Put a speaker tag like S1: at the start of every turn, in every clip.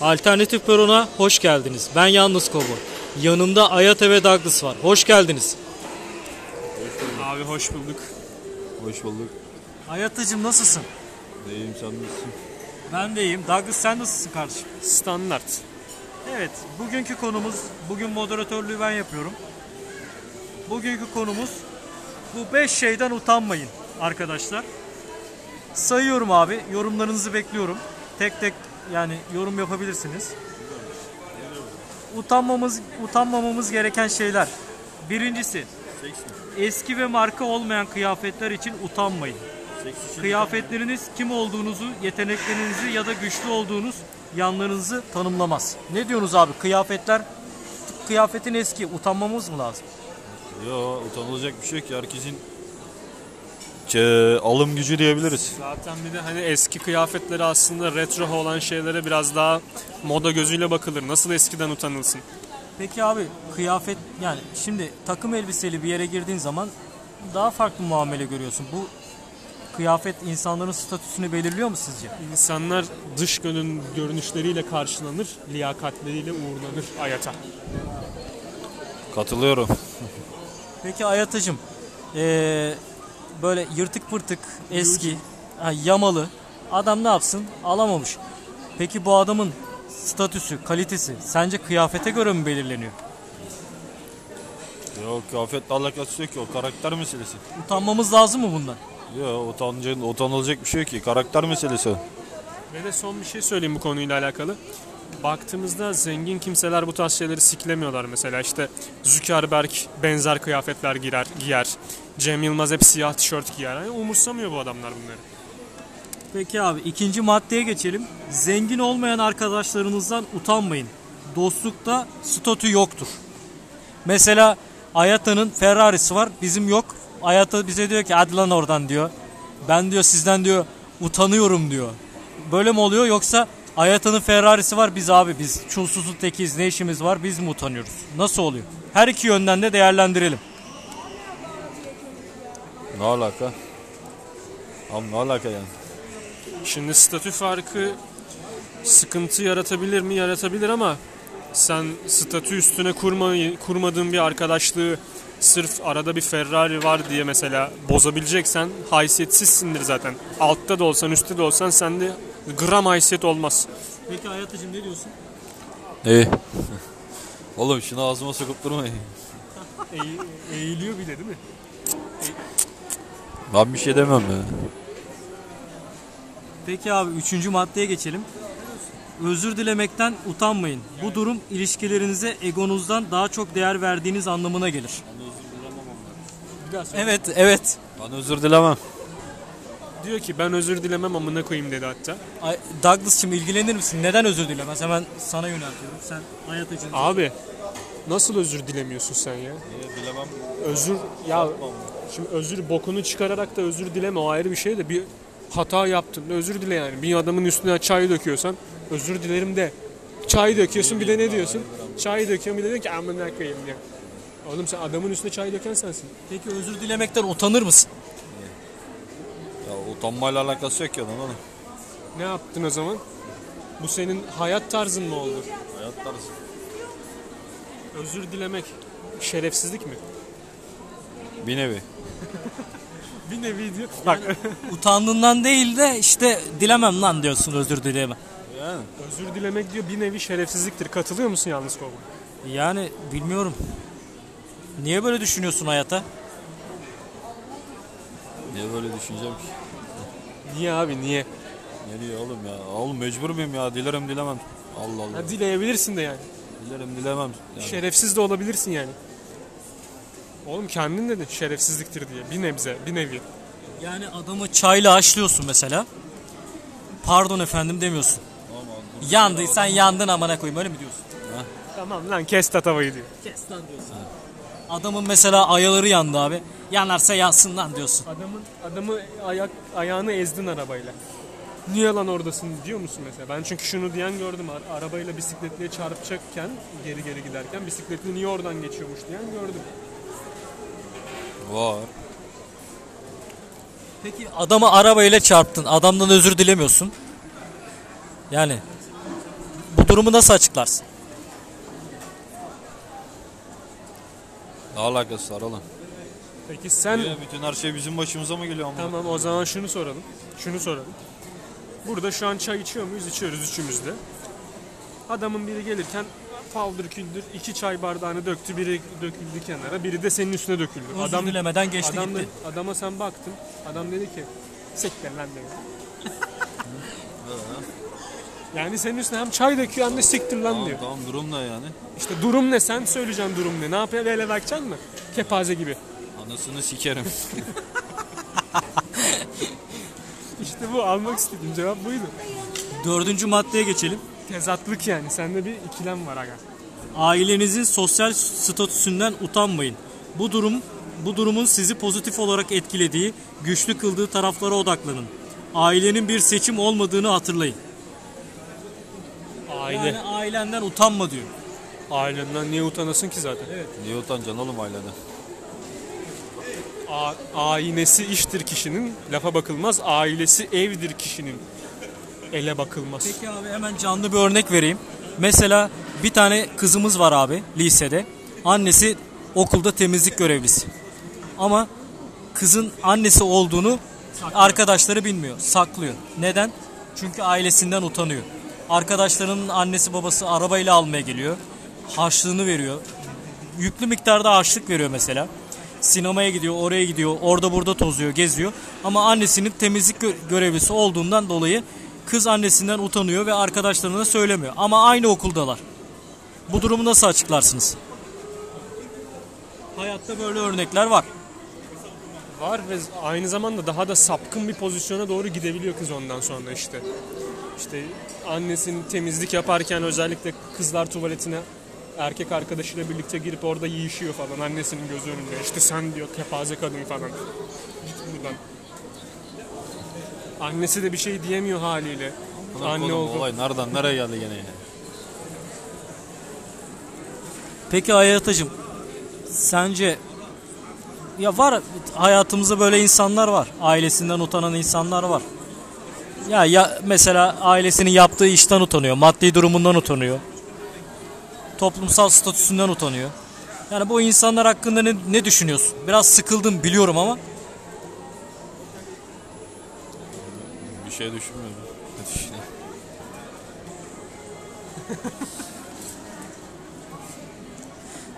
S1: Alternatif Peron'a hoş geldiniz. Ben Yalnız Kovboy. Yanımda Ayate ve Douglas var. Hoş geldiniz.
S2: Abi hoş bulduk.
S3: Hoş bulduk.
S1: Ayatacığım nasılsın?
S3: İyiyim sen nasılsın?
S1: Ben de iyiyim. Douglas sen nasılsın kardeşim?
S2: Standart.
S1: Evet, bugünkü konumuz, bugün moderatörlüğü ben yapıyorum. Bugünkü konumuz bu 5 şeyden utanmayın arkadaşlar. Sayıyorum abi, yorumlarınızı bekliyorum. Tek tek yani yorum yapabilirsiniz. Utanmamız, utanmamamız gereken şeyler. Birincisi, eski ve marka olmayan kıyafetler için utanmayın. Kıyafetleriniz kim olduğunuzu, yeteneklerinizi ya da güçlü olduğunuz yanlarınızı tanımlamaz. Ne diyorsunuz abi? Kıyafetler kıyafetin eski. Utanmamız mı lazım?
S3: Yo utanılacak bir şey yok ki herkesin Ç- alım gücü diyebiliriz.
S2: Zaten bir de hani eski kıyafetleri aslında retro olan şeylere biraz daha moda gözüyle bakılır. Nasıl eskiden utanılsın?
S1: Peki abi kıyafet yani şimdi takım elbiseli bir yere girdiğin zaman daha farklı muamele görüyorsun. Bu kıyafet insanların statüsünü belirliyor mu sizce?
S2: İnsanlar dış görün, görünüşleriyle karşılanır, liyakatleriyle uğurlanır hayata.
S3: Katılıyorum.
S1: Peki Ayatacığım eee, böyle yırtık pırtık eski yamalı adam ne yapsın alamamış. Peki bu adamın statüsü kalitesi sence kıyafete göre mi belirleniyor?
S3: Yo kıyafetle alakası yok ki o karakter meselesi.
S1: Utanmamız lazım mı bundan?
S3: Yo utanacak, utanılacak bir şey yok ki karakter meselesi o.
S2: Ve de son bir şey söyleyeyim bu konuyla alakalı. Baktığımızda zengin kimseler bu tarz şeyleri siklemiyorlar mesela. işte Zuckerberg benzer kıyafetler giyer, giyer. Cem Yılmaz hep siyah tişört giyer. Yani umursamıyor bu adamlar bunları.
S1: Peki abi ikinci maddeye geçelim. Zengin olmayan arkadaşlarınızdan utanmayın. Dostlukta statü yoktur. Mesela Ayata'nın Ferrari'si var bizim yok. Ayata bize diyor ki hadi lan oradan diyor. Ben diyor sizden diyor utanıyorum diyor. Böyle mi oluyor yoksa Ayata'nın Ferrari'si var biz abi biz çulsuzun tekiyiz ne işimiz var biz mi utanıyoruz? Nasıl oluyor? Her iki yönden de değerlendirelim.
S3: Ne alaka? Abi ne alaka yani?
S2: Şimdi statü farkı sıkıntı yaratabilir mi? Yaratabilir ama sen statü üstüne kurmayı, kurmadığın bir arkadaşlığı sırf arada bir Ferrari var diye mesela bozabileceksen haysiyetsizsindir zaten. Altta da olsan üstte de olsan sende gram haysiyet olmaz.
S1: Peki Ayata'cığım ne diyorsun?
S3: İyi. Oğlum şunu ağzıma sokup durmayın.
S2: Eğ- eğiliyor bile değil mi?
S3: Ben bir şey demem ya.
S1: Peki abi üçüncü maddeye geçelim. Özür dilemekten utanmayın. Bu durum ilişkilerinize egonuzdan daha çok değer verdiğiniz anlamına gelir.
S2: Bir daha söyle.
S1: Evet, evet.
S3: Ben özür dilemem.
S2: Diyor ki ben özür dilemem amına koyayım dedi hatta.
S1: Ay, Douglas'cığım ilgilenir misin? Neden özür dilemez? Hemen sana yöneltiyorum. Sen hayat için.
S2: Abi nasıl özür dilemiyorsun sen ya?
S3: dilemem.
S2: Özür ya şimdi özür bokunu çıkararak da özür dileme o ayrı bir şey de bir hata yaptın özür dile yani. Bir adamın üstüne çay döküyorsan özür dilerim de. Çay döküyorsun bir de ne diyorsun? Çay döküyorsun bir de diyorsun ki amına koyayım diyor. Oğlum sen adamın üstüne çay döken sensin.
S1: Peki özür dilemekten utanır mısın?
S3: Ya utanmayla alakası yok ya lan oğlum.
S2: Ne yaptın o zaman? Bu senin hayat tarzın mı oldu?
S3: Hayat tarzı.
S2: Özür dilemek şerefsizlik mi?
S3: Bir nevi.
S2: Bir nevi diyor. Bak
S1: Utandığından değil de işte dilemem lan diyorsun özür dileme.
S3: Yani.
S2: özür dilemek diyor bir nevi şerefsizliktir. Katılıyor musun yalnız kovboy?
S1: Yani bilmiyorum. Niye böyle düşünüyorsun hayata?
S3: Niye böyle düşüneceğim ki?
S2: Niye abi niye?
S3: Ne diyor oğlum ya? Oğlum mecbur muyum ya? Dilerim dilemem. Allah Allah.
S2: Ha, dileyebilirsin de yani.
S3: Dilerim dilemem. Yani.
S2: Şerefsiz de olabilirsin yani. Oğlum kendin dedin şerefsizliktir diye. Bir nebze, bir nevi.
S1: Yani adamı çayla haşlıyorsun mesela. Pardon efendim demiyorsun. Yandıysan yandın amına koyayım öyle mi diyorsun?
S2: Tamam lan kes tatavayı diyor.
S1: Kes lan diyorsun. Adamın mesela ayaları yandı abi. Yanarsa yansın lan diyorsun.
S2: Adamın adamı ayak ayağını ezdin arabayla. Niye lan oradasın diyor musun mesela? Ben çünkü şunu diyen gördüm. Ar- arabayla bisikletliye çarpacakken geri geri giderken bisikletli niye oradan geçiyormuş diyen gördüm.
S3: Var.
S1: Peki adamı arabayla çarptın. Adamdan özür dilemiyorsun. Yani bu durumu nasıl açıklarsın?
S3: Ne alakası var oğlum?
S2: Peki sen
S3: Niye? Bütün her şey bizim başımıza mı geliyor ama?
S2: Tamam o zaman şunu soralım. Şunu soralım. Burada şu an çay içiyor muyuz? İçiyoruz üçümüz de. Adamın biri gelirken paldır küldür iki çay bardağını döktü. Biri döküldü kenara. Biri de senin üstüne döküldü.
S1: Özür dilemeden geçti
S2: adam
S1: gitti.
S2: da- adama sen baktın. Adam dedi ki sektir lan dedi. Yani senin üstüne hem çay döküyor hem de siktir lan
S3: Tamam,
S2: diyor.
S3: tamam durum ne yani?
S2: İşte durum ne sen söyleyeceksin durum ne. Ne yapıyor böyle bakacaksın mı? Kepaze gibi.
S3: Anasını sikerim.
S2: İşte bu almak istediğim cevap buydu.
S1: Dördüncü maddeye geçelim.
S2: Tezatlık yani. Sende bir ikilem var aga.
S1: Ailenizin sosyal statüsünden utanmayın. Bu durum bu durumun sizi pozitif olarak etkilediği, güçlü kıldığı taraflara odaklanın. Ailenin bir seçim olmadığını hatırlayın.
S2: Aile.
S1: Yani ailenden utanma diyor.
S2: Ailenden niye utanasın ki zaten?
S3: Niye utanacaksın oğlum aileden?
S2: A- aynesi iştir kişinin, lafa bakılmaz. Ailesi evdir kişinin, ele bakılmaz.
S1: Peki abi hemen canlı bir örnek vereyim. Mesela bir tane kızımız var abi lisede. Annesi okulda temizlik görevlisi. Ama kızın annesi olduğunu arkadaşları bilmiyor, saklıyor. Neden? Çünkü ailesinden utanıyor. Arkadaşlarının annesi babası arabayla almaya geliyor. Harçlığını veriyor. Yüklü miktarda harçlık veriyor mesela. Sinemaya gidiyor, oraya gidiyor, orada burada tozuyor, geziyor. Ama annesinin temizlik gö- görevlisi olduğundan dolayı kız annesinden utanıyor ve arkadaşlarına söylemiyor. Ama aynı okuldalar. Bu durumu nasıl açıklarsınız? Hayatta böyle örnekler var.
S2: Var ve aynı zamanda daha da sapkın bir pozisyona doğru gidebiliyor kız ondan sonra işte. İşte annesinin temizlik yaparken özellikle kızlar tuvaletine erkek arkadaşıyla birlikte girip orada yiyişiyor falan annesinin gözü önünde. İşte sen diyor kepaze kadın falan. Git buradan. Annesi de bir şey diyemiyor haliyle.
S3: Ulan
S2: Anne
S3: oğlum,
S2: oldu.
S3: Olay nereden nereye geldi gene ya?
S1: Peki Hayatacığım sence ya var hayatımızda böyle insanlar var. Ailesinden utanan insanlar var. Ya ya mesela ailesinin yaptığı işten utanıyor, maddi durumundan utanıyor. Toplumsal statüsünden utanıyor. Yani bu insanlar hakkında ne, ne düşünüyorsun? Biraz sıkıldım biliyorum ama
S3: Bir şey düşünmüyorum. Ne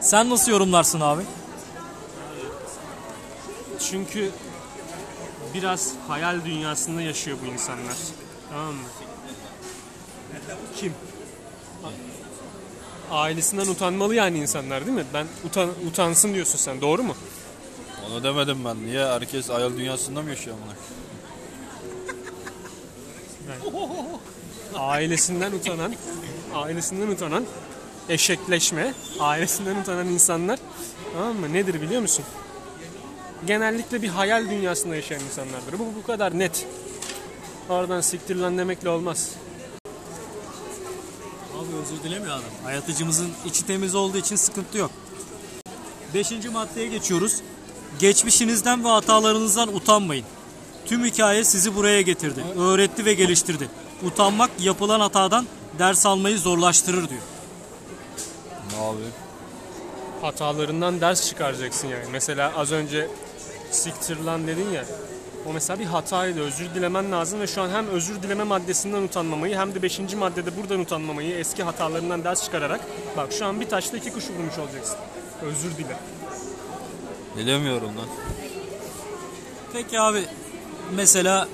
S1: sen nasıl yorumlarsın abi?
S2: Çünkü biraz hayal dünyasında yaşıyor bu insanlar. Tamam mı? Kim? Ailesinden utanmalı yani insanlar değil mi? Ben utan, utansın diyorsun sen. Doğru mu?
S3: Onu demedim ben. Niye herkes hayal dünyasında mı yaşıyor amına?
S2: Ailesinden utanan, ailesinden utanan eşekleşme, ailesinden utanan insanlar tamam mı? Nedir biliyor musun? Genellikle bir hayal dünyasında yaşayan insanlardır. Bu bu kadar net. Oradan siktir lan demekle olmaz.
S1: Abi özür dilemiyor adam. Hayatıcımızın içi temiz olduğu için sıkıntı yok. Beşinci maddeye geçiyoruz. Geçmişinizden ve hatalarınızdan utanmayın. Tüm hikaye sizi buraya getirdi. Öğretti ve geliştirdi. Utanmak yapılan hatadan ders almayı zorlaştırır diyor.
S3: Ne abi?
S2: hatalarından ders çıkaracaksın yani. Mesela az önce siktir lan dedin ya. O mesela bir hataydı. Özür dilemen lazım ve şu an hem özür dileme maddesinden utanmamayı hem de 5. maddede buradan utanmamayı eski hatalarından ders çıkararak bak şu an bir taşla iki kuş vurmuş olacaksın. Özür dile.
S3: Bilemiyorum lan.
S1: Peki abi mesela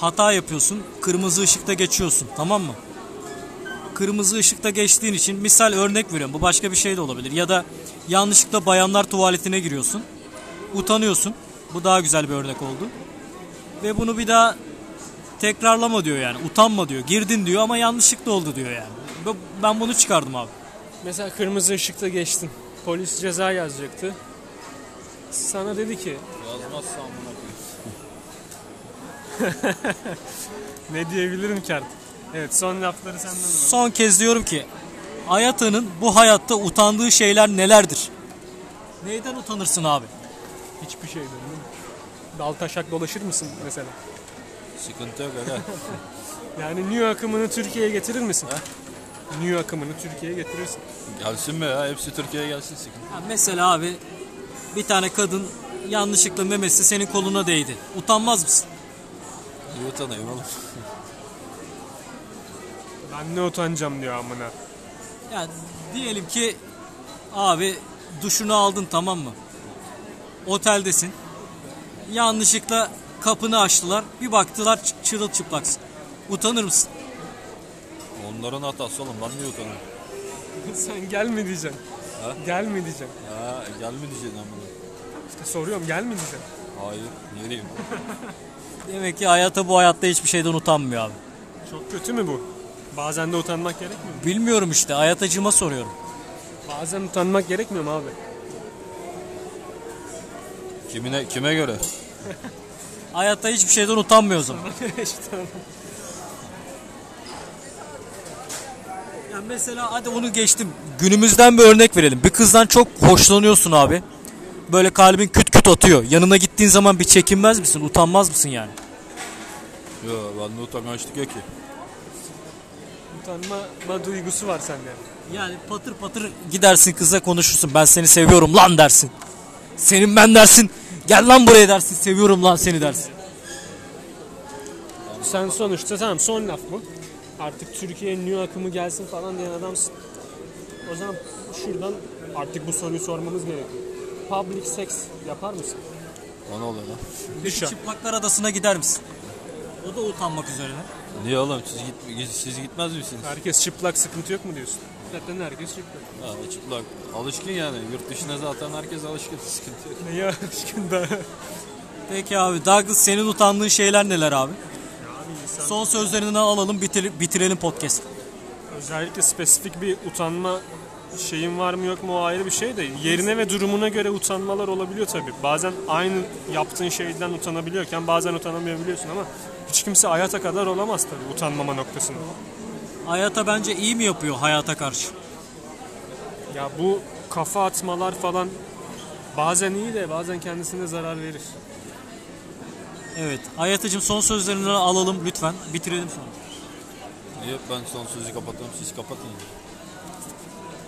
S1: hata yapıyorsun. Kırmızı ışıkta geçiyorsun. Tamam mı? Kırmızı ışıkta geçtiğin için misal örnek veriyorum. Bu başka bir şey de olabilir. Ya da yanlışlıkla bayanlar tuvaletine giriyorsun. Utanıyorsun. Bu daha güzel bir örnek oldu. Ve bunu bir daha tekrarlama diyor yani. Utanma diyor. Girdin diyor ama yanlışlıkla oldu diyor yani. Ben bunu çıkardım abi.
S2: Mesela kırmızı ışıkta geçtin. Polis ceza yazacaktı. Sana dedi ki
S3: Yazmazsa amına koyayım.
S2: ne diyebilirim ki artık? Evet son lafları senden alalım.
S1: Son kez diyorum ki Ayata'nın bu hayatta utandığı şeyler nelerdir? Neyden utanırsın abi?
S2: Hiçbir şeyden değil mi? Dal taşak dolaşır mısın mesela?
S3: Sıkıntı yok öyle.
S2: Yani New akımını Türkiye'ye getirir misin? New akımını Türkiye'ye getirirsin.
S3: Gelsin be ya hepsi Türkiye'ye gelsin sıkıntı.
S1: Ya mesela abi bir tane kadın yanlışlıkla memesi senin koluna değdi. Utanmaz mısın?
S3: İyi utanayım oğlum.
S2: Ben ne utanacağım diyor amına.
S1: Yani diyelim ki abi duşunu aldın tamam mı? Oteldesin. Yanlışlıkla kapını açtılar. Bir baktılar ç- çırılçıplaksın. Utanır mısın?
S3: Onların hatası oğlum ben niye utanıyorum?
S2: Sen gel mi diyeceksin?
S3: Ha?
S2: Gel mi diyeceksin?
S3: Ha gel mi diyeceksin amına?
S2: İşte soruyorum gel mi diyeceksin?
S3: Hayır niye diyeyim?
S1: Demek ki hayata bu hayatta hiçbir şeyden utanmıyor abi.
S2: Çok kötü mü bu? Bazen de utanmak gerekmiyor mu?
S1: Bilmiyorum işte hayatacıma soruyorum.
S2: Bazen utanmak gerekmiyor mu abi?
S3: Kimine, kime göre?
S1: Hayatta hiçbir şeyden utanmıyor o zaman.
S2: işte
S1: Yani mesela hadi onu geçtim. Günümüzden bir örnek verelim. Bir kızdan çok hoşlanıyorsun abi. Böyle kalbin küt küt atıyor. Yanına gittiğin zaman bir çekinmez misin? Utanmaz mısın yani?
S3: Yo bende utangaçlık yok ki.
S2: utanma duygusu var sende.
S1: Yani patır patır gidersin kıza konuşursun. Ben seni seviyorum lan dersin. Senin ben dersin. Gel lan buraya dersin. Seviyorum lan seni dersin.
S2: Sen sonuçta tamam son laf bu. Artık Türkiye'ye new akımı gelsin falan diyen adamsın. O zaman şuradan artık bu soruyu sormamız gerekiyor. Public sex yapar mısın?
S3: O ne oluyor lan?
S2: Düşün.
S1: Çıplaklar adasına gider misin? O da utanmak üzere.
S3: Niye oğlum siz, git, siz gitmez misiniz?
S2: Herkes çıplak sıkıntı yok mu diyorsun? Zaten herkes çıplak.
S3: Ha, çıplak. Alışkın yani. Yurt dışına zaten herkes alışkın. Sıkıntı yok.
S2: Neye aşkın da?
S1: Peki abi Douglas senin utandığın şeyler neler abi? Son sözlerini alalım bitir- bitirelim podcast.
S2: Özellikle spesifik bir utanma şeyin var mı yok mu o ayrı bir şey de yerine ve durumuna göre utanmalar olabiliyor tabi. Bazen aynı yaptığın şeyden utanabiliyorken bazen utanamayabiliyorsun ama hiç kimse hayata kadar olamaz tabi utanmama noktasında.
S1: Hayata bence iyi mi yapıyor hayata karşı?
S2: Ya bu kafa atmalar falan bazen iyi de bazen kendisine zarar verir.
S1: Evet. Hayatacığım son sözlerini alalım lütfen. Bitirelim sonra.
S3: Niye ben son sözü kapatıyorum siz kapatın.